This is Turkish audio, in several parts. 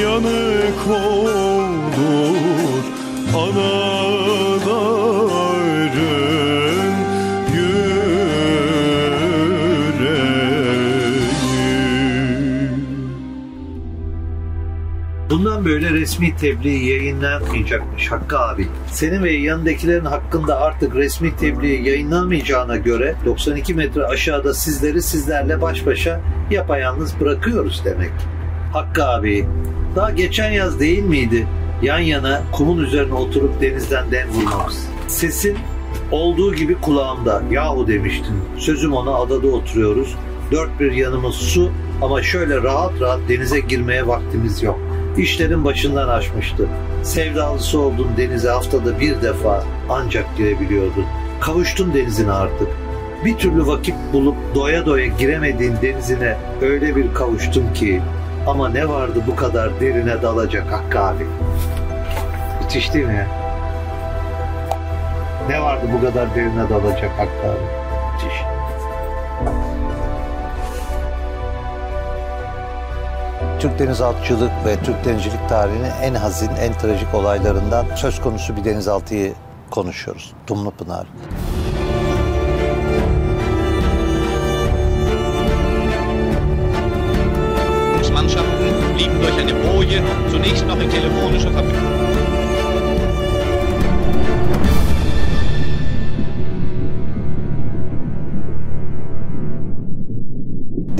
yanık olur yüreği. Bundan böyle resmi tebliğ yayınlanmayacakmış Hakkı abi. Senin ve yanındakilerin hakkında artık resmi tebliğ yayınlanmayacağına göre 92 metre aşağıda sizleri sizlerle baş başa yapayalnız bırakıyoruz demek. Hakkı abi, daha geçen yaz değil miydi? Yan yana kumun üzerine oturup denizden dem vurmamız. Sesin olduğu gibi kulağımda. Yahu demiştin. Sözüm ona adada oturuyoruz. Dört bir yanımız su ama şöyle rahat rahat denize girmeye vaktimiz yok. İşlerin başından aşmıştı. Sevdalısı oldun denize haftada bir defa ancak girebiliyordun. Kavuştun denizine artık. Bir türlü vakit bulup doya doya giremediğin denizine öyle bir kavuştun ki ama ne vardı bu kadar derine dalacak Hakkı abi. Müthiş değil mi? Ne vardı bu kadar derine dalacak Hakkı abi? Müthiş. Türk denizaltıcılık ve Türk denizcilik tarihinin en hazin, en trajik olaylarından söz konusu bir denizaltıyı konuşuyoruz. Dumlu Pınar. Durch eine Boje zunächst noch in telefonischer Verbindung.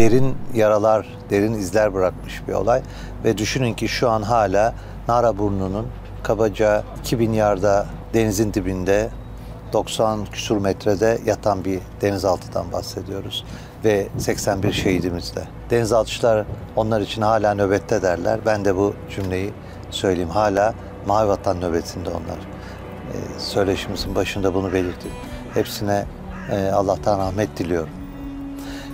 derin yaralar, derin izler bırakmış bir olay. Ve düşünün ki şu an hala Naraburnu'nun kabaca 2000 yarda denizin dibinde 90 küsur metrede yatan bir denizaltıdan bahsediyoruz. Ve 81 şehidimiz de. Denizaltıcılar onlar için hala nöbette derler. Ben de bu cümleyi söyleyeyim. Hala Mavi Vatan nöbetinde onlar. Ee, söyleşimizin başında bunu belirttim. Hepsine e, Allah'tan rahmet diliyorum.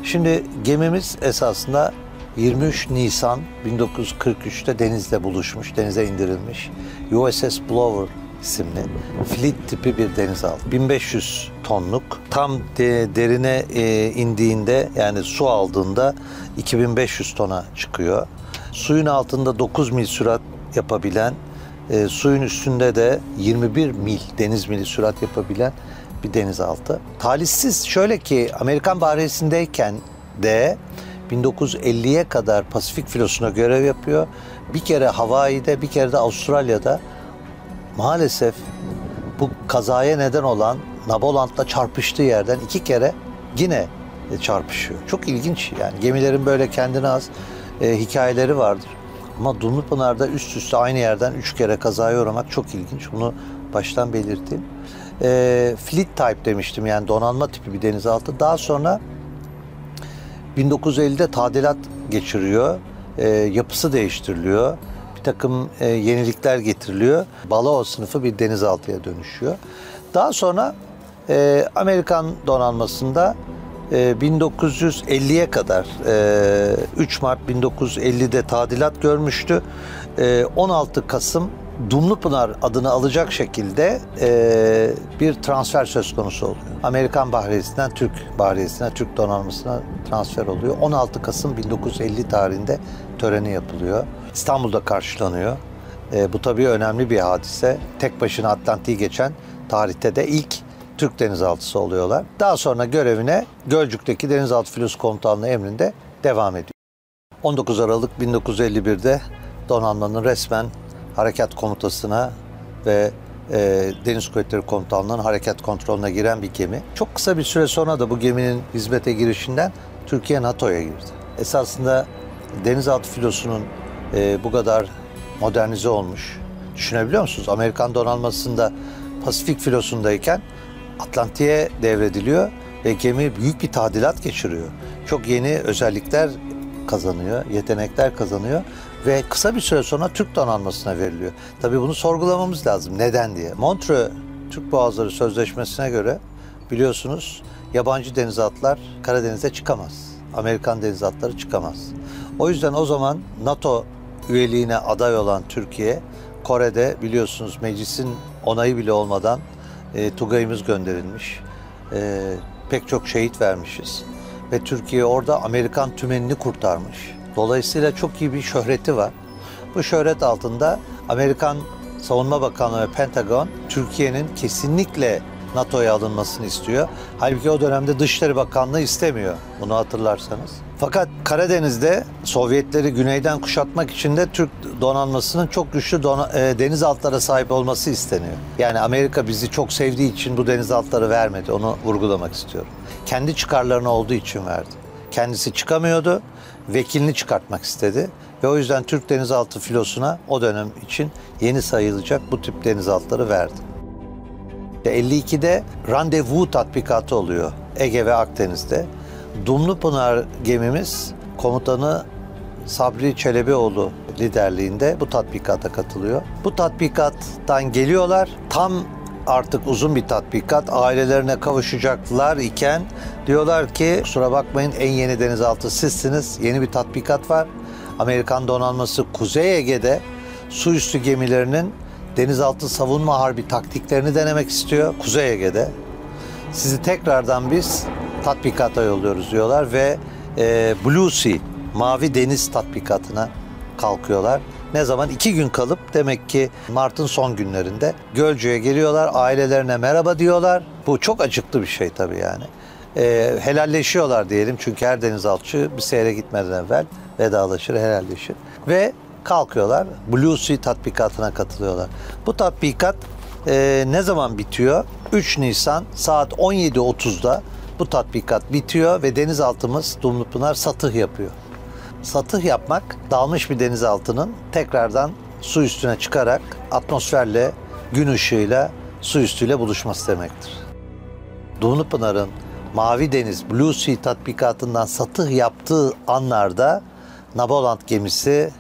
Şimdi gemimiz esasında 23 Nisan 1943'te denizde buluşmuş, denize indirilmiş. USS Blower isimli fleet tipi bir denizaltı. 1500 tonluk. Tam de, derine e, indiğinde yani su aldığında 2500 tona çıkıyor. Suyun altında 9 mil sürat yapabilen, e, suyun üstünde de 21 mil deniz mili sürat yapabilen bir denizaltı. Talihsiz şöyle ki Amerikan Bahriyesi'ndeyken de 1950'ye kadar Pasifik filosuna görev yapıyor. Bir kere Hawaii'de bir kere de Avustralya'da maalesef bu kazaya neden olan Nabolant'la çarpıştığı yerden iki kere yine çarpışıyor. Çok ilginç yani gemilerin böyle kendine az e, hikayeleri vardır. Ama Dumlupınar'da üst üste aynı yerden üç kere kazaya uğramak çok ilginç. Bunu baştan belirteyim. E, fleet type demiştim yani donanma tipi bir denizaltı. Daha sonra 1950'de tadilat geçiriyor. E, yapısı değiştiriliyor. Takım e, yenilikler getiriliyor. Balao sınıfı bir denizaltıya dönüşüyor. Daha sonra e, Amerikan donanmasında e, 1950'ye kadar e, 3 Mart 1950'de tadilat görmüştü. E, 16 Kasım Dumlupınar adını alacak şekilde e, bir transfer söz konusu oluyor. Amerikan Bahriyesi'nden Türk Bahriyesi'ne, Türk donanmasına transfer oluyor. 16 Kasım 1950 tarihinde töreni yapılıyor. İstanbul'da karşılanıyor. E, bu tabii önemli bir hadise. Tek başına Atlantik'i geçen tarihte de ilk Türk denizaltısı oluyorlar. Daha sonra görevine Gölcük'teki Denizaltı Filosu Komutanlığı emrinde devam ediyor. 19 Aralık 1951'de donanmanın resmen harekat komutasına ve e, Deniz Kuvvetleri Komutanlığı'nın harekat kontrolüne giren bir gemi. Çok kısa bir süre sonra da bu geminin hizmete girişinden Türkiye NATO'ya girdi. Esasında denizaltı filosunun e, bu kadar modernize olmuş. Düşünebiliyor musunuz? Amerikan donanmasında Pasifik filosundayken Atlantik'e devrediliyor ve gemi büyük bir tadilat geçiriyor. Çok yeni özellikler kazanıyor, yetenekler kazanıyor ve kısa bir süre sonra Türk donanmasına veriliyor. Tabii bunu sorgulamamız lazım. Neden diye. Montreux Türk Boğazları Sözleşmesi'ne göre biliyorsunuz yabancı denizaltılar Karadeniz'e çıkamaz. Amerikan denizaltıları çıkamaz. O yüzden o zaman NATO üyeliğine aday olan Türkiye, Kore'de biliyorsunuz meclisin onayı bile olmadan e, Tugay'ımız gönderilmiş. E, pek çok şehit vermişiz. Ve Türkiye orada Amerikan tümenini kurtarmış. Dolayısıyla çok iyi bir şöhreti var. Bu şöhret altında Amerikan Savunma Bakanlığı ve Pentagon Türkiye'nin kesinlikle NATO'ya alınmasını istiyor. Halbuki o dönemde Dışişleri Bakanlığı istemiyor. Bunu hatırlarsanız. Fakat Karadeniz'de Sovyetleri güneyden kuşatmak için de Türk donanmasının çok güçlü dona- e, denizaltılara sahip olması isteniyor. Yani Amerika bizi çok sevdiği için bu denizaltıları vermedi. Onu vurgulamak istiyorum. Kendi çıkarlarına olduğu için verdi. Kendisi çıkamıyordu. Vekilini çıkartmak istedi. Ve o yüzden Türk denizaltı filosuna o dönem için yeni sayılacak bu tip denizaltıları verdi. 52'de randevu tatbikatı oluyor Ege ve Akdeniz'de. Dumlupınar gemimiz komutanı Sabri Çelebioğlu liderliğinde bu tatbikata katılıyor. Bu tatbikattan geliyorlar. Tam artık uzun bir tatbikat. Ailelerine kavuşacaklar iken diyorlar ki kusura bakmayın en yeni denizaltı sizsiniz. Yeni bir tatbikat var. Amerikan donanması Kuzey Ege'de su üstü gemilerinin denizaltı savunma harbi taktiklerini denemek istiyor Kuzey Ege'de. Sizi tekrardan biz tatbikata yolluyoruz diyorlar ve e, Blue Sea, Mavi Deniz tatbikatına kalkıyorlar. Ne zaman? iki gün kalıp demek ki Mart'ın son günlerinde Gölcük'e geliyorlar. Ailelerine merhaba diyorlar. Bu çok acıklı bir şey tabii yani. E, helalleşiyorlar diyelim. Çünkü her denizaltçı bir seyre gitmeden evvel vedalaşır, helalleşir. Ve kalkıyorlar. Blue Sea tatbikatına katılıyorlar. Bu tatbikat e, ne zaman bitiyor? 3 Nisan saat 17.30'da bu tatbikat bitiyor ve denizaltımız Dumlupınar satıh yapıyor. Satıh yapmak dalmış bir denizaltının tekrardan su üstüne çıkarak atmosferle, gün ışığıyla, su üstüyle buluşması demektir. Dumlupınar'ın Mavi Deniz Blue Sea tatbikatından satıh yaptığı anlarda Naboland gemisi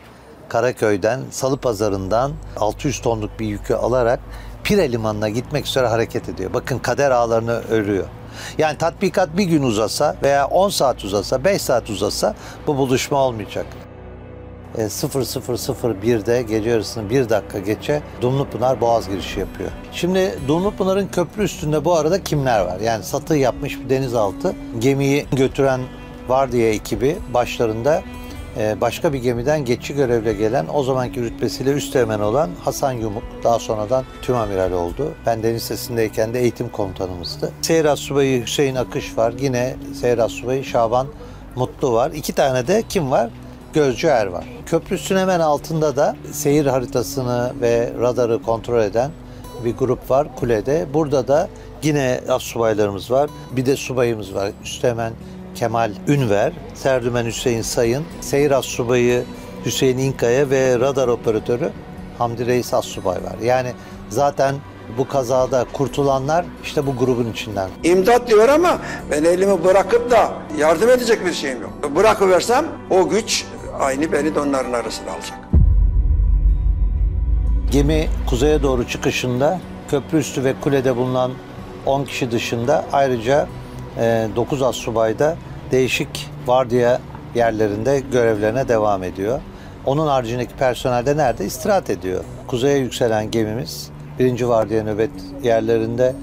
Karaköy'den, Salı Pazarı'ndan 600 tonluk bir yükü alarak Pire Limanı'na gitmek üzere hareket ediyor. Bakın kader ağlarını örüyor. Yani tatbikat bir gün uzasa veya 10 saat uzasa, 5 saat uzasa bu buluşma olmayacak. E, 0001'de gece yarısını 1 dakika geçe Dumlupınar Boğaz girişi yapıyor. Şimdi Dumlupınar'ın köprü üstünde bu arada kimler var? Yani satı yapmış bir denizaltı. Gemiyi götüren vardiya ekibi başlarında başka bir gemiden geçici görevle gelen o zamanki rütbesiyle üsteğmen olan Hasan Yumuk daha sonradan tümamiral oldu. Ben deniz sesindeyken de eğitim komutanımızdı. Seyir Subayı Hüseyin Akış var. Yine Seyir Subayı Şaban Mutlu var. İki tane de kim var? Gözcü Er var. Köprüsün hemen altında da seyir haritasını ve radarı kontrol eden bir grup var kulede. Burada da yine subaylarımız var. Bir de subayımız var. Üsteğmen Kemal Ünver, Serdümen Hüseyin Sayın, Seyir Assubayı Hüseyin İnkaya ve radar operatörü Hamdi Reis Assubay var. Yani zaten bu kazada kurtulanlar işte bu grubun içinden. İmdat diyor ama ben elimi bırakıp da yardım edecek bir şeyim yok. Bırakıversem o güç aynı beni de onların arasına alacak. Gemi kuzeye doğru çıkışında köprü üstü ve kulede bulunan 10 kişi dışında ayrıca 9 assubay da değişik vardiya yerlerinde görevlerine devam ediyor. Onun haricindeki personel de nerede? İstirahat ediyor. Kuzeye yükselen gemimiz birinci vardiya nöbet yerlerinde.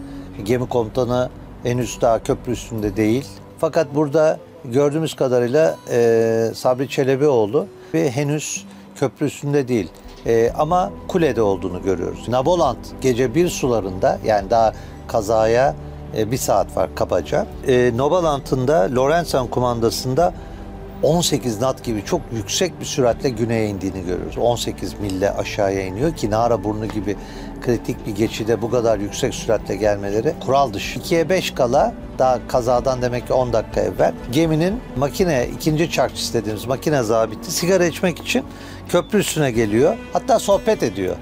Gemi komutanı henüz daha köprü üstünde değil. Fakat burada gördüğümüz kadarıyla e, Sabri Çelebioğlu ve henüz köprü üstünde değil. E, ama kulede olduğunu görüyoruz. Naboland gece bir sularında yani daha kazaya e, bir saat var kabaca. E, Nobalant'ın da Lorenzan kumandasında 18 knot gibi çok yüksek bir süratle güneye indiğini görüyoruz. 18 mille aşağıya iniyor ki Nara burnu gibi kritik bir geçide bu kadar yüksek süratle gelmeleri kural dışı. 2'ye 5 kala daha kazadan demek ki 10 dakika evvel geminin makine ikinci çarkçısı dediğimiz makine zabiti sigara içmek için köprü üstüne geliyor. Hatta sohbet ediyor.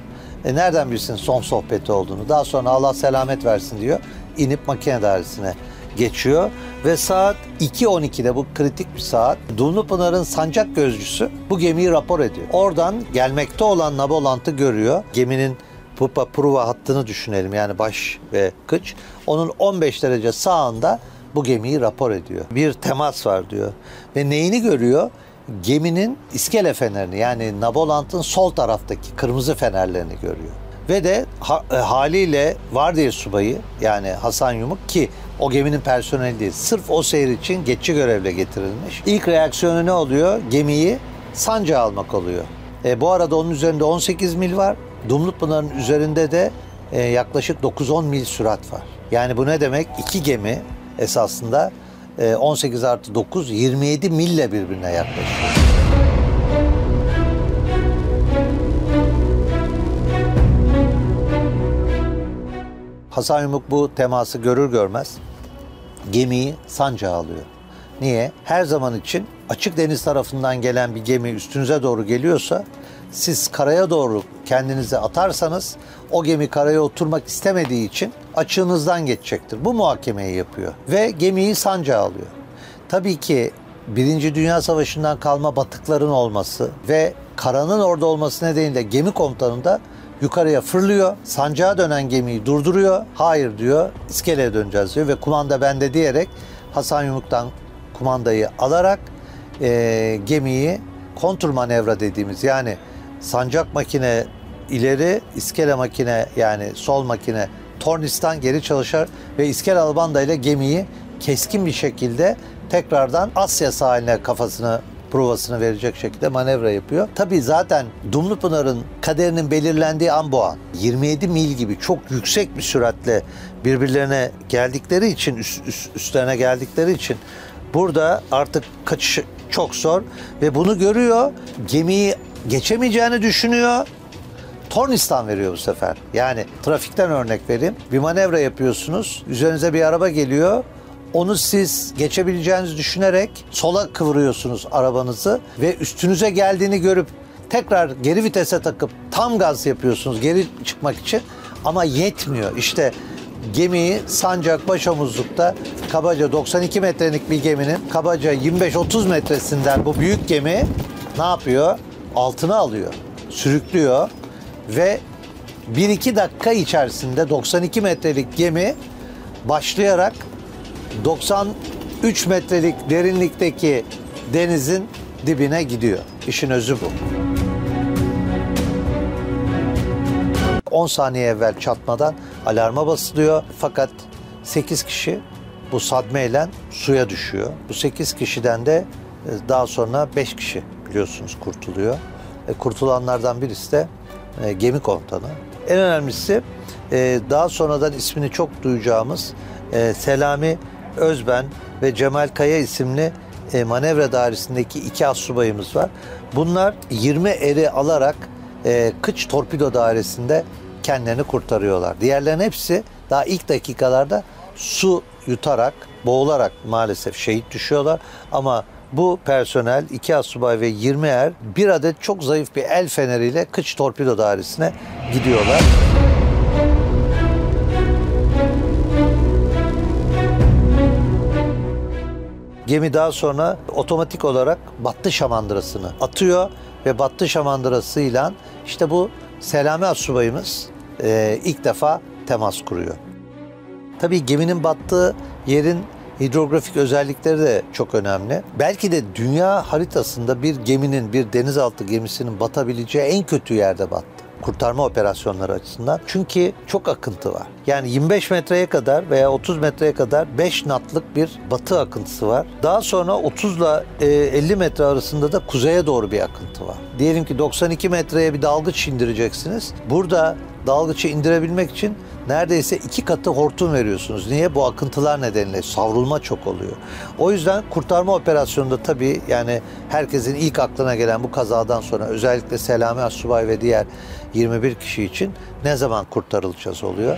E nereden bilsin son sohbeti olduğunu. Daha sonra Allah selamet versin diyor. İnip makine dairesine geçiyor ve saat 2.12'de bu kritik bir saat Dumlupınar'ın sancak gözcüsü bu gemiyi rapor ediyor. Oradan gelmekte olan Nabolant'ı görüyor. Geminin Pupa Pruva hattını düşünelim yani baş ve kıç. Onun 15 derece sağında bu gemiyi rapor ediyor. Bir temas var diyor. Ve neyini görüyor? Geminin iskele fenerini yani Nabolant'ın sol taraftaki kırmızı fenerlerini görüyor. Ve de ha, e, haliyle Vardiya subayı yani Hasan Yumuk ki o geminin personeli değil. Sırf o seyir için geçici görevle getirilmiş. İlk reaksiyonu ne oluyor? Gemiyi sancağa almak oluyor. E, bu arada onun üzerinde 18 mil var. Dumlupınar'ın üzerinde de e, yaklaşık 9-10 mil sürat var. Yani bu ne demek? İki gemi esasında e, 18 artı 9 27 mille birbirine yaklaşıyor. Hasan Yumuk bu teması görür görmez gemiyi sancağa alıyor. Niye? Her zaman için açık deniz tarafından gelen bir gemi üstünüze doğru geliyorsa siz karaya doğru kendinizi atarsanız o gemi karaya oturmak istemediği için açığınızdan geçecektir. Bu muhakemeyi yapıyor ve gemiyi sancağa alıyor. Tabii ki Birinci Dünya Savaşı'ndan kalma batıkların olması ve karanın orada olması nedeniyle gemi komutanı da yukarıya fırlıyor. Sancağa dönen gemiyi durduruyor. Hayır diyor. iskeleye döneceğiz diyor ve kumanda bende diyerek Hasan Yumuk'tan kumandayı alarak e, gemiyi kontur manevra dediğimiz yani sancak makine ileri, iskele makine yani sol makine tornistan geri çalışır ve iskele albanda ile gemiyi keskin bir şekilde tekrardan Asya sahiline kafasını provasını verecek şekilde manevra yapıyor. Tabii zaten Dumlupınar'ın kaderinin belirlendiği an bu an. 27 mil gibi çok yüksek bir süratle birbirlerine geldikleri için, üst, üst, üstlerine geldikleri için burada artık kaçış çok zor ve bunu görüyor. Gemiyi geçemeyeceğini düşünüyor. Tornistan veriyor bu sefer. Yani trafikten örnek vereyim. Bir manevra yapıyorsunuz. Üzerinize bir araba geliyor. Onu siz geçebileceğinizi düşünerek sola kıvırıyorsunuz arabanızı ve üstünüze geldiğini görüp tekrar geri vitese takıp tam gaz yapıyorsunuz geri çıkmak için ama yetmiyor. İşte gemiyi sancak başomuzlukta kabaca 92 metrelik bir geminin kabaca 25-30 metresinden bu büyük gemi ne yapıyor? Altına alıyor, sürüklüyor ve 1-2 dakika içerisinde 92 metrelik gemi başlayarak 93 metrelik derinlikteki denizin dibine gidiyor. İşin özü bu. 10 saniye evvel çatmadan alarma basılıyor. Fakat 8 kişi bu sadmeyle suya düşüyor. Bu 8 kişiden de e, daha sonra 5 kişi biliyorsunuz kurtuluyor. E, kurtulanlardan birisi de e, gemi komutanı. En önemlisi daha sonradan ismini çok duyacağımız Selami Özben ve Cemal Kaya isimli e, manevra dairesindeki iki assubayımız var. Bunlar 20 eri alarak e, kıç torpido dairesinde kendilerini kurtarıyorlar. Diğerlerinin hepsi daha ilk dakikalarda su yutarak, boğularak maalesef şehit düşüyorlar. Ama bu personel, iki asubay ve 20 er bir adet çok zayıf bir el feneriyle kıç torpido dairesine gidiyorlar. Gemi daha sonra otomatik olarak battı şamandırasını atıyor ve battı şamandırasıyla işte bu Selami Asubayımız e, ilk defa temas kuruyor. Tabii geminin battığı yerin hidrografik özellikleri de çok önemli. Belki de dünya haritasında bir geminin, bir denizaltı gemisinin batabileceği en kötü yerde battı kurtarma operasyonları açısından. Çünkü çok akıntı var. Yani 25 metreye kadar veya 30 metreye kadar 5 natlık bir batı akıntısı var. Daha sonra 30 ile 50 metre arasında da kuzeye doğru bir akıntı var. Diyelim ki 92 metreye bir dalgıç indireceksiniz. Burada dalgıçı indirebilmek için neredeyse iki katı hortum veriyorsunuz. Niye? Bu akıntılar nedeniyle savrulma çok oluyor. O yüzden kurtarma operasyonunda tabii yani herkesin ilk aklına gelen bu kazadan sonra özellikle Selami Assubay ve diğer 21 kişi için ne zaman kurtarılacağız oluyor.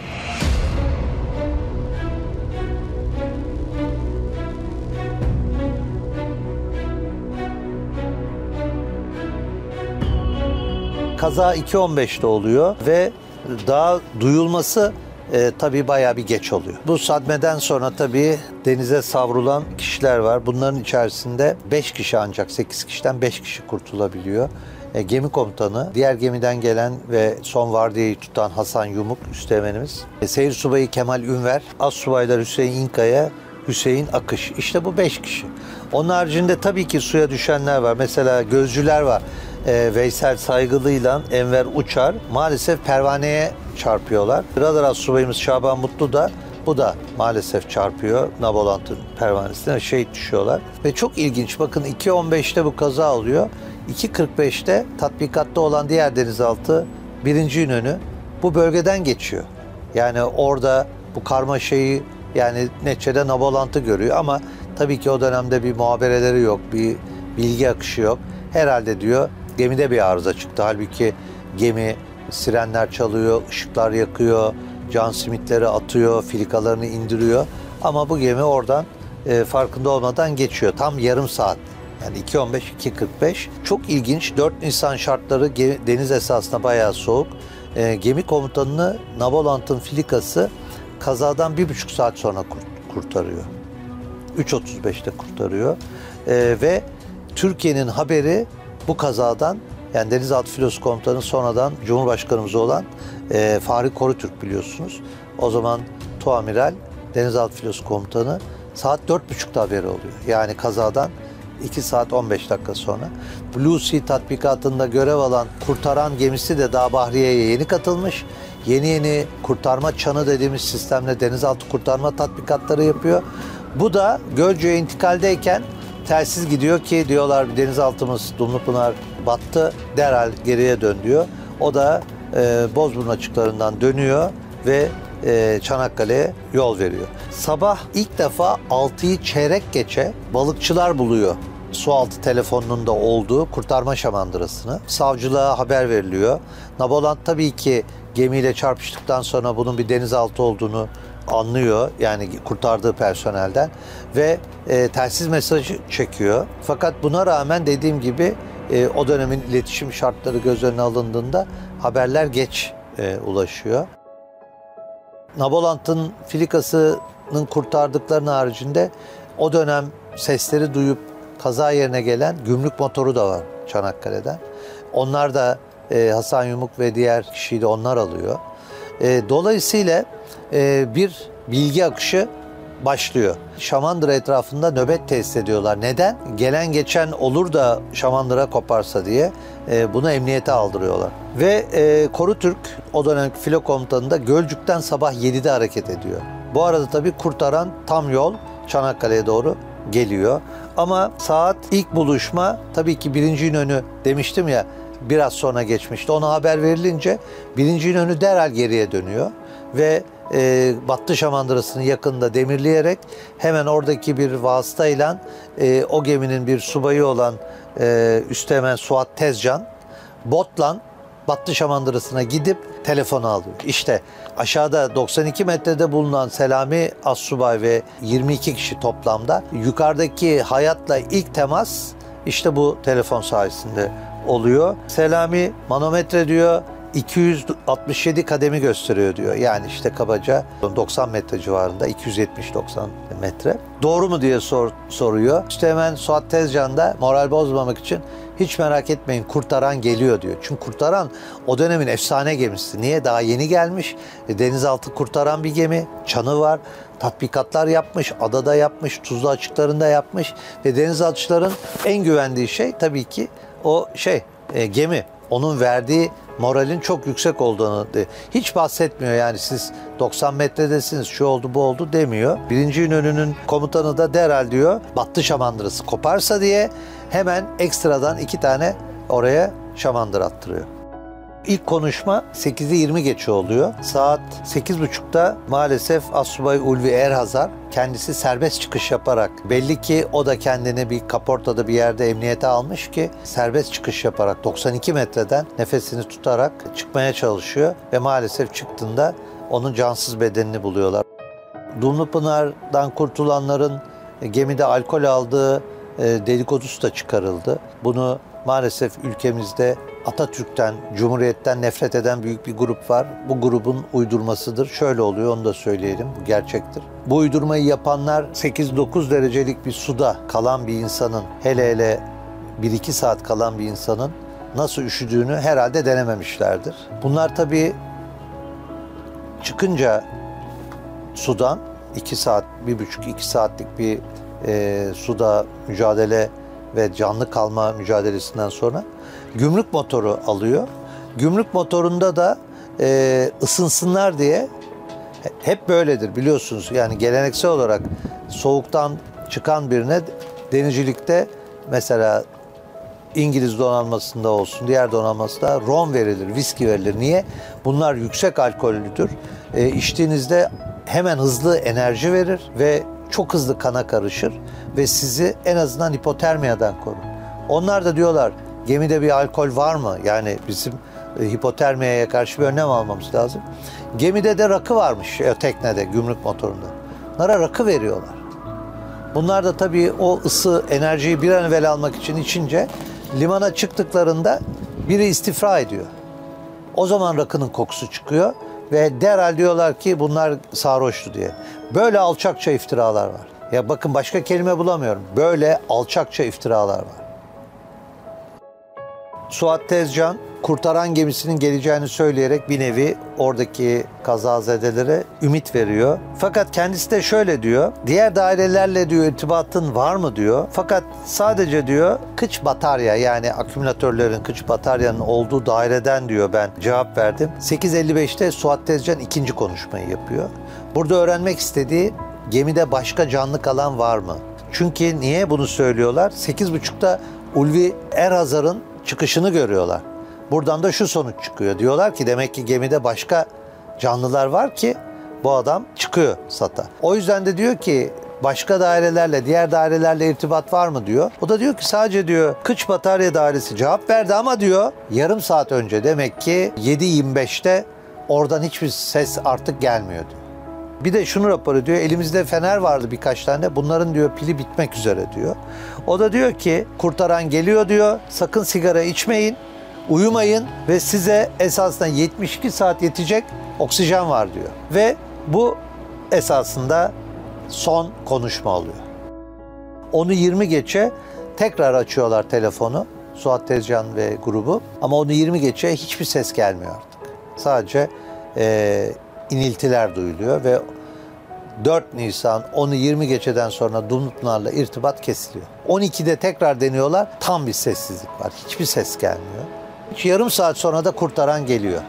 Kaza 2.15'te oluyor ve daha duyulması e, tabii bayağı bir geç oluyor. Bu sadmeden sonra tabii denize savrulan kişiler var. Bunların içerisinde 5 kişi ancak 8 kişiden 5 kişi kurtulabiliyor. E, gemi komutanı, diğer gemiden gelen ve son vardiyayı tutan Hasan Yumuk üsteğmenimiz, e, seyir subayı Kemal Ünver, as subaylar Hüseyin İnkaya, Hüseyin Akış. İşte bu 5 kişi. Onun haricinde tabii ki suya düşenler var. Mesela gözcüler var e, Veysel Saygılı'yla Enver Uçar maalesef pervaneye çarpıyorlar. Radar subayımız Şaban Mutlu da bu da maalesef çarpıyor Nabolant'ın pervanesine şehit düşüyorlar. Ve çok ilginç bakın 2.15'te bu kaza oluyor. 2.45'te tatbikatta olan diğer denizaltı birinci İnönü bu bölgeden geçiyor. Yani orada bu karmaşayı yani neticede nabolantı görüyor ama tabii ki o dönemde bir muhabereleri yok, bir bilgi akışı yok. Herhalde diyor gemide bir arıza çıktı. Halbuki gemi sirenler çalıyor, ışıklar yakıyor, can simitleri atıyor, filikalarını indiriyor. Ama bu gemi oradan e, farkında olmadan geçiyor. Tam yarım saat. Yani 2.15-2.45. Çok ilginç. 4 Nisan şartları deniz esasında bayağı soğuk. E, gemi komutanını Nabolant'ın filikası kazadan bir buçuk saat sonra kurt- kurtarıyor. 3.35'te kurtarıyor. E, ve Türkiye'nin haberi bu kazadan yani Denizaltı Filosu Komutanı sonradan Cumhurbaşkanımız olan e, Fahri Korutürk biliyorsunuz. O zaman Tuamiral Denizaltı Filosu Komutanı saat 4.30'da haberi oluyor. Yani kazadan 2 saat 15 dakika sonra. Blue Sea tatbikatında görev alan kurtaran gemisi de daha Bahriye'ye yeni katılmış. Yeni yeni kurtarma çanı dediğimiz sistemle denizaltı kurtarma tatbikatları yapıyor. Bu da Gölcük'e intikaldeyken telsiz gidiyor ki diyorlar denizaltımız Dumlupınar battı derhal geriye dön diyor. O da e, Bozburun açıklarından dönüyor ve e, Çanakkale'ye yol veriyor. Sabah ilk defa 6'yı çeyrek geçe balıkçılar buluyor sualtı telefonunun da olduğu kurtarma şamandırasını. Savcılığa haber veriliyor. Nabolant tabii ki gemiyle çarpıştıktan sonra bunun bir denizaltı olduğunu anlıyor. Yani kurtardığı personelden ve e, telsiz mesajı çekiyor. Fakat buna rağmen dediğim gibi e, o dönemin iletişim şartları göz önüne alındığında haberler geç e, ulaşıyor. Nabolant'ın filikasının kurtardıklarının haricinde o dönem sesleri duyup kaza yerine gelen gümrük motoru da var Çanakkale'den. Onlar da e, Hasan Yumuk ve diğer kişiyi de onlar alıyor. E, dolayısıyla bir bilgi akışı başlıyor. Şamandıra etrafında nöbet tesis ediyorlar. Neden? Gelen geçen olur da Şamandıra koparsa diye e, bunu emniyete aldırıyorlar. Ve e, Korutürk o dönemki filo komutanında Gölcük'ten sabah 7'de hareket ediyor. Bu arada tabii kurtaran tam yol Çanakkale'ye doğru geliyor. Ama saat ilk buluşma tabii ki birinci İnönü demiştim ya biraz sonra geçmişti. Ona haber verilince birinci İnönü derhal geriye dönüyor ve e, Battı Şamandırası'nın yakında demirleyerek hemen oradaki bir vasıtayla e, o geminin bir subayı olan e, Üsteğmen Suat Tezcan botla Battı Şamandırası'na gidip telefonu alıyor. İşte aşağıda 92 metrede bulunan Selami Assubay ve 22 kişi toplamda yukarıdaki hayatla ilk temas işte bu telefon sayesinde oluyor. Selami manometre diyor 267 kademi gösteriyor diyor. Yani işte kabaca 90 metre civarında 270-90 metre. Doğru mu diye sor, soruyor. İşte hemen Suat Tezcan da moral bozmamak için hiç merak etmeyin kurtaran geliyor diyor. Çünkü kurtaran o dönemin efsane gemisi. Niye? Daha yeni gelmiş. E, denizaltı kurtaran bir gemi. Çanı var. Tatbikatlar yapmış. Adada yapmış. Tuzlu açıklarında yapmış. Ve denizaltıcıların en güvendiği şey tabii ki o şey e, gemi. Onun verdiği moralin çok yüksek olduğunu hiç bahsetmiyor yani siz 90 metredesiniz şu oldu bu oldu demiyor. Birinci İnönü'nün komutanı da derhal diyor battı şamandırası koparsa diye hemen ekstradan iki tane oraya şamandır attırıyor. İlk konuşma 8'i 20 geçe oluyor. Saat 8.30'da maalesef Assubay Ulvi Erhazar kendisi serbest çıkış yaparak belli ki o da kendini bir kaportada bir yerde emniyete almış ki serbest çıkış yaparak 92 metreden nefesini tutarak çıkmaya çalışıyor ve maalesef çıktığında onun cansız bedenini buluyorlar. Dumlupınar'dan kurtulanların gemide alkol aldığı e, dedikodusu da çıkarıldı. Bunu maalesef ülkemizde Atatürk'ten, Cumhuriyet'ten nefret eden büyük bir grup var. Bu grubun uydurmasıdır. Şöyle oluyor onu da söyleyelim. Bu gerçektir. Bu uydurmayı yapanlar 8-9 derecelik bir suda kalan bir insanın hele hele 1-2 saat kalan bir insanın nasıl üşüdüğünü herhalde denememişlerdir. Bunlar tabii çıkınca sudan 2 saat, 1,5-2 saatlik bir e, suda mücadele ve canlı kalma mücadelesinden sonra gümrük motoru alıyor. Gümrük motorunda da e, ısınsınlar diye hep böyledir biliyorsunuz. Yani geleneksel olarak soğuktan çıkan birine denizcilikte mesela İngiliz donanmasında olsun, diğer donanmasında rom verilir, viski verilir. Niye? Bunlar yüksek alkollüdür. E, içtiğinizde hemen hızlı enerji verir ve çok hızlı kana karışır ve sizi en azından hipotermiyadan korur. Onlar da diyorlar gemide bir alkol var mı? Yani bizim e, hipotermiyaya karşı bir önlem almamız lazım. Gemide de rakı varmış e, teknede, gümrük motorunda. Bunlara rakı veriyorlar. Bunlar da tabii o ısı, enerjiyi bir an evvel almak için içince limana çıktıklarında biri istifra ediyor. O zaman rakının kokusu çıkıyor ve derhal diyorlar ki bunlar sarhoştu diye. Böyle alçakça iftiralar var. Ya bakın başka kelime bulamıyorum. Böyle alçakça iftiralar var. Suat Tezcan kurtaran gemisinin geleceğini söyleyerek bir nevi oradaki kazazedelere ümit veriyor. Fakat kendisi de şöyle diyor. Diğer dairelerle diyor irtibatın var mı diyor. Fakat sadece diyor kıç batarya yani akümülatörlerin kıç bataryanın olduğu daireden diyor ben cevap verdim. 8.55'te Suat Tezcan ikinci konuşmayı yapıyor. Burada öğrenmek istediği gemide başka canlı kalan var mı? Çünkü niye bunu söylüyorlar? 8.30'da Ulvi Erhazar'ın çıkışını görüyorlar. Buradan da şu sonuç çıkıyor. Diyorlar ki demek ki gemide başka canlılar var ki bu adam çıkıyor SAT'a. O yüzden de diyor ki başka dairelerle, diğer dairelerle irtibat var mı diyor. O da diyor ki sadece diyor Kıç Batarya Dairesi cevap verdi ama diyor yarım saat önce demek ki 7.25'te oradan hiçbir ses artık gelmiyor diyor. Bir de şunu rapor ediyor. Elimizde fener vardı birkaç tane. Bunların diyor pili bitmek üzere diyor. O da diyor ki kurtaran geliyor diyor. Sakın sigara içmeyin. Uyumayın ve size esasında 72 saat yetecek oksijen var diyor. Ve bu esasında son konuşma oluyor. Onu 20 geçe tekrar açıyorlar telefonu. Suat Tezcan ve grubu. Ama onu 20 geçe hiçbir ses gelmiyor artık. Sadece e, iniltiler duyuluyor ve 4 Nisan onu 20 geçeden sonra Dumlupınar'la irtibat kesiliyor. 12'de tekrar deniyorlar. Tam bir sessizlik var. Hiçbir ses gelmiyor. Hiç yarım saat sonra da kurtaran geliyor.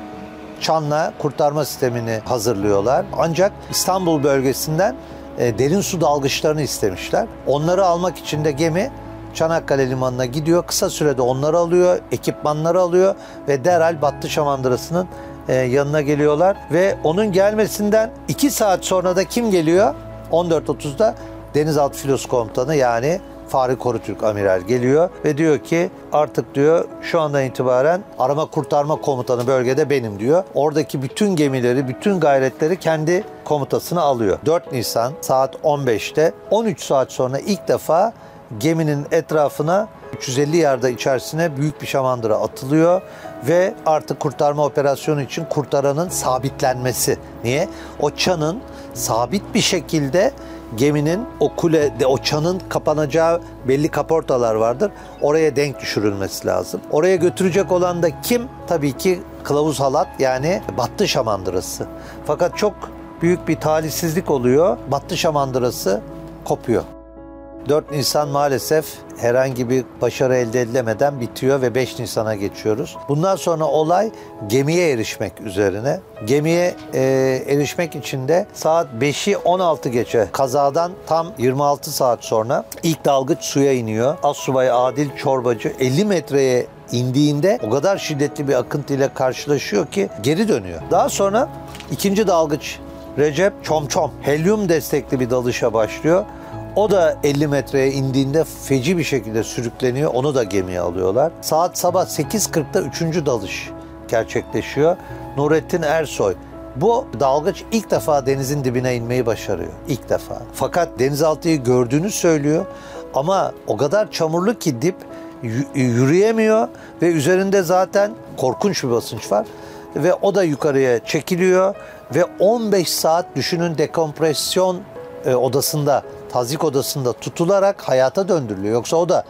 Çan'la kurtarma sistemini hazırlıyorlar. Ancak İstanbul bölgesinden e, derin su dalgıçlarını istemişler. Onları almak için de gemi Çanakkale Limanı'na gidiyor. Kısa sürede onları alıyor, ekipmanları alıyor ve derhal Battı Şamandırası'nın e, yanına geliyorlar. Ve onun gelmesinden 2 saat sonra da kim geliyor? 14.30'da Denizaltı Filosu Komutanı yani Fahri Korutürk Amiral geliyor ve diyor ki artık diyor şu andan itibaren arama kurtarma komutanı bölgede benim diyor. Oradaki bütün gemileri, bütün gayretleri kendi komutasına alıyor. 4 Nisan saat 15'te 13 saat sonra ilk defa geminin etrafına 350 yarda içerisine büyük bir şamandıra atılıyor ve artık kurtarma operasyonu için kurtaranın sabitlenmesi. Niye? O çanın sabit bir şekilde geminin o kulede, o çanın kapanacağı belli kaportalar vardır. Oraya denk düşürülmesi lazım. Oraya götürecek olan da kim? Tabii ki kılavuz halat yani battı şamandırası. Fakat çok büyük bir talihsizlik oluyor. Battı şamandırası kopuyor. 4 Nisan maalesef herhangi bir başarı elde edilemeden bitiyor ve 5 Nisan'a geçiyoruz. Bundan sonra olay gemiye erişmek üzerine. Gemiye e, erişmek için de saat 5'i 16 geçe kazadan tam 26 saat sonra ilk dalgıç suya iniyor. Assubay Adil Çorbacı 50 metreye indiğinde o kadar şiddetli bir akıntıyla karşılaşıyor ki geri dönüyor. Daha sonra ikinci dalgıç Recep Çomçom helyum destekli bir dalışa başlıyor. O da 50 metreye indiğinde feci bir şekilde sürükleniyor. Onu da gemiye alıyorlar. Saat sabah 8.40'da 3. dalış gerçekleşiyor. Nurettin Ersoy bu dalgıç ilk defa denizin dibine inmeyi başarıyor. İlk defa. Fakat denizaltıyı gördüğünü söylüyor. Ama o kadar çamurlu ki dip yürüyemiyor ve üzerinde zaten korkunç bir basınç var. Ve o da yukarıya çekiliyor ve 15 saat düşünün dekompresyon e, odasında tazik odasında tutularak hayata döndürülüyor. Yoksa o da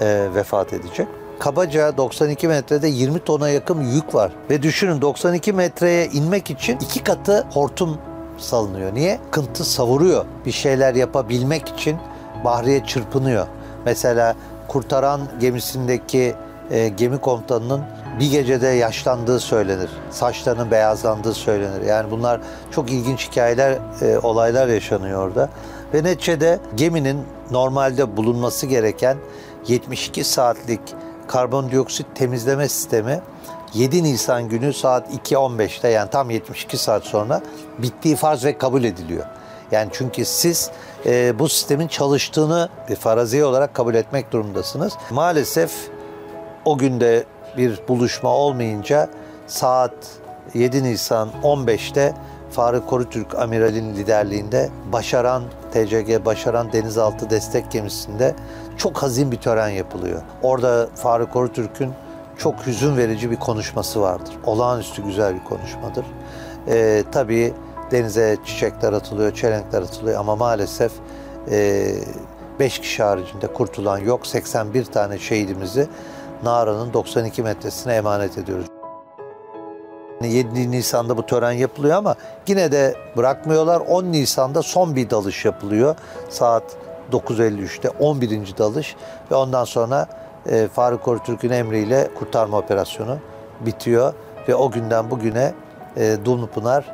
e, vefat edecek. Kabaca 92 metrede 20 tona yakın yük var. Ve düşünün 92 metreye inmek için iki katı hortum salınıyor. Niye? Kıntı savuruyor. Bir şeyler yapabilmek için bahriye çırpınıyor. Mesela kurtaran gemisindeki e, gemi komutanının bir gecede yaşlandığı söylenir. Saçlarının beyazlandığı söylenir. Yani bunlar çok ilginç hikayeler, e, olaylar yaşanıyor orada. Ve neticede geminin normalde bulunması gereken 72 saatlik karbondioksit temizleme sistemi 7 Nisan günü saat 2.15'te yani tam 72 saat sonra bittiği farz ve kabul ediliyor. Yani çünkü siz e, bu sistemin çalıştığını bir farazi olarak kabul etmek durumundasınız. Maalesef o günde bir buluşma olmayınca saat 7 Nisan 15'te Faruk Korutürk Amiral'in liderliğinde Başaran TCG Başaran Denizaltı Destek Gemisi'nde çok hazin bir tören yapılıyor. Orada Faruk Korutürk'ün çok hüzün verici bir konuşması vardır. Olağanüstü güzel bir konuşmadır. Ee, tabii denize çiçekler atılıyor, çelenkler atılıyor ama maalesef 5 kişi haricinde kurtulan yok. 81 tane şehidimizi Nara'nın 92 metresine emanet ediyoruz. 7 Nisan'da bu tören yapılıyor ama yine de bırakmıyorlar. 10 Nisan'da son bir dalış yapılıyor. Saat 9.53'te 11. dalış ve ondan sonra e, Faruk Korutürk'ün emriyle kurtarma operasyonu bitiyor ve o günden bugüne e, Dumlupınar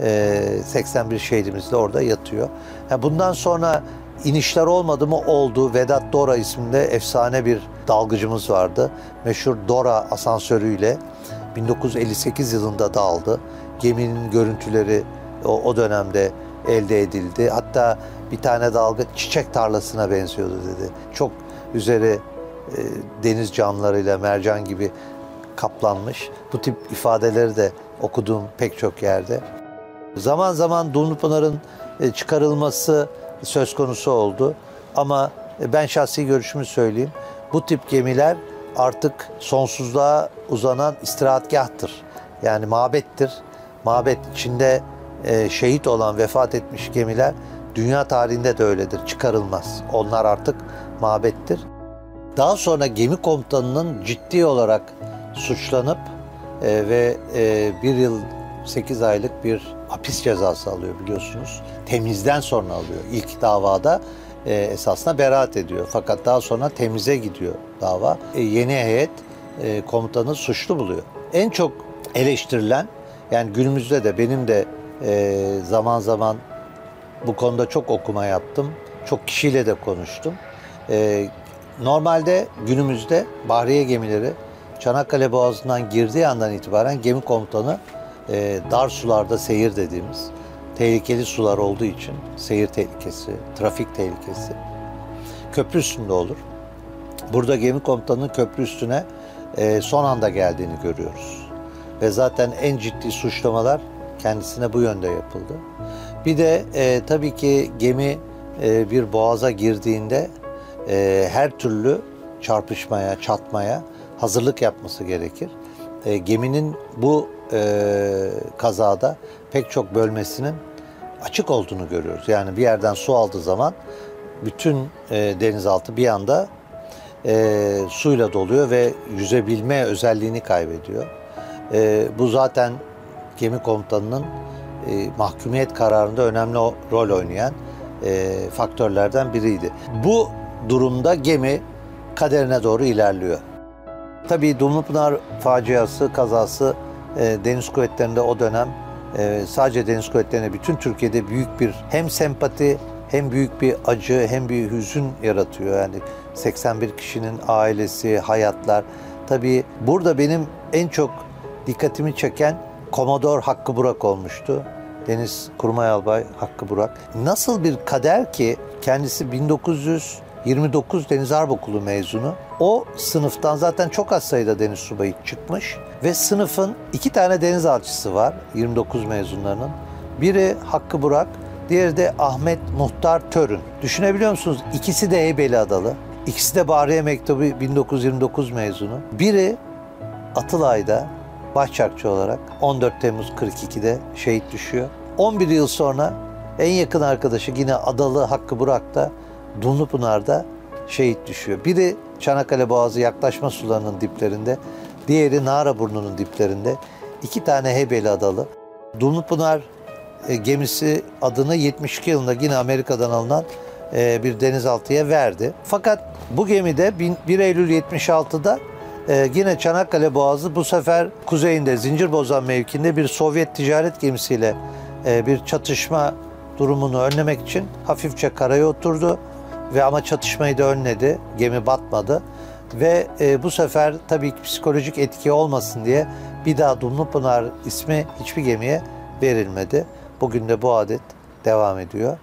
e, 81 şehidimiz de orada yatıyor. Yani bundan sonra inişler olmadı mı oldu. Vedat Dora isminde efsane bir dalgıcımız vardı. Meşhur Dora asansörüyle 1958 yılında dağıldı. Geminin görüntüleri o, dönemde elde edildi. Hatta bir tane dalga çiçek tarlasına benziyordu dedi. Çok üzeri e, deniz canlılarıyla mercan gibi kaplanmış. Bu tip ifadeleri de okuduğum pek çok yerde. Zaman zaman Dumlupınar'ın e, çıkarılması söz konusu oldu. Ama e, ben şahsi görüşümü söyleyeyim. Bu tip gemiler artık sonsuzluğa uzanan istirahatgahtır. Yani mabettir. Mabet içinde e, şehit olan, vefat etmiş gemiler dünya tarihinde de öyledir. Çıkarılmaz. Onlar artık mabettir. Daha sonra gemi komutanının ciddi olarak suçlanıp e, ve e, bir yıl 8 aylık bir hapis cezası alıyor biliyorsunuz. Temizden sonra alıyor. İlk davada e, esasında beraat ediyor. Fakat daha sonra temize gidiyor dava. E, yeni heyet e, komutanı suçlu buluyor. En çok eleştirilen yani günümüzde de benim de e, zaman zaman bu konuda çok okuma yaptım. Çok kişiyle de konuştum. E, normalde günümüzde bahriye gemileri Çanakkale Boğazı'ndan girdiği andan itibaren gemi komutanı e, dar sularda seyir dediğimiz tehlikeli sular olduğu için seyir tehlikesi, trafik tehlikesi köprü üstünde olur. Burada gemi komutanının köprü üstüne e, son anda geldiğini görüyoruz. Ve zaten en ciddi suçlamalar kendisine bu yönde yapıldı. Bir de e, tabii ki gemi e, bir boğaza girdiğinde e, her türlü çarpışmaya, çatmaya hazırlık yapması gerekir. E, geminin bu e, kazada pek çok bölmesinin açık olduğunu görüyoruz. Yani bir yerden su aldığı zaman bütün e, denizaltı bir anda e, suyla doluyor ve yüzebilme özelliğini kaybediyor. E, bu zaten gemi komutanının e, mahkumiyet kararında önemli o, rol oynayan e, faktörlerden biriydi. Bu durumda gemi kaderine doğru ilerliyor. Tabii Dumlupınar faciası, kazası e, deniz kuvvetlerinde o dönem e, sadece deniz kuvvetlerine bütün Türkiye'de büyük bir hem sempati hem büyük bir acı hem bir hüzün yaratıyor. Yani 81 kişinin ailesi, hayatlar. Tabii burada benim en çok dikkatimi çeken Komodor Hakkı Burak olmuştu. Deniz Kurmay Albay Hakkı Burak. Nasıl bir kader ki kendisi 1929 Deniz Harp Okulu mezunu. O sınıftan zaten çok az sayıda deniz subayı çıkmış ve sınıfın iki tane deniz alçısı var 29 mezunlarının. Biri Hakkı Burak, diğeri de Ahmet Muhtar Törün. Düşünebiliyor musunuz? İkisi de Heybeli Adalı. İkisi de Bahriye Mektubu 1929 mezunu. Biri Atılay'da başçakçı olarak 14 Temmuz 42'de şehit düşüyor. 11 yıl sonra en yakın arkadaşı yine Adalı Hakkı Burak da Dumlupınar'da şehit düşüyor. Biri Çanakkale Boğazı yaklaşma sularının diplerinde, diğeri Naraburnu'nun diplerinde. İki tane Hebeli adalı. Dumlupınar e, gemisi adını 72 yılında yine Amerika'dan alınan e, bir denizaltıya verdi. Fakat bu gemide 1 Eylül 76'da e, yine Çanakkale Boğazı bu sefer kuzeyinde Zincirbozan mevkinde bir Sovyet ticaret gemisiyle bir çatışma durumunu önlemek için hafifçe karaya oturdu ve ama çatışmayı da önledi. Gemi batmadı. Ve e, bu sefer tabii ki psikolojik etki olmasın diye bir daha Dumlupınar ismi hiçbir gemiye verilmedi. Bugün de bu adet devam ediyor.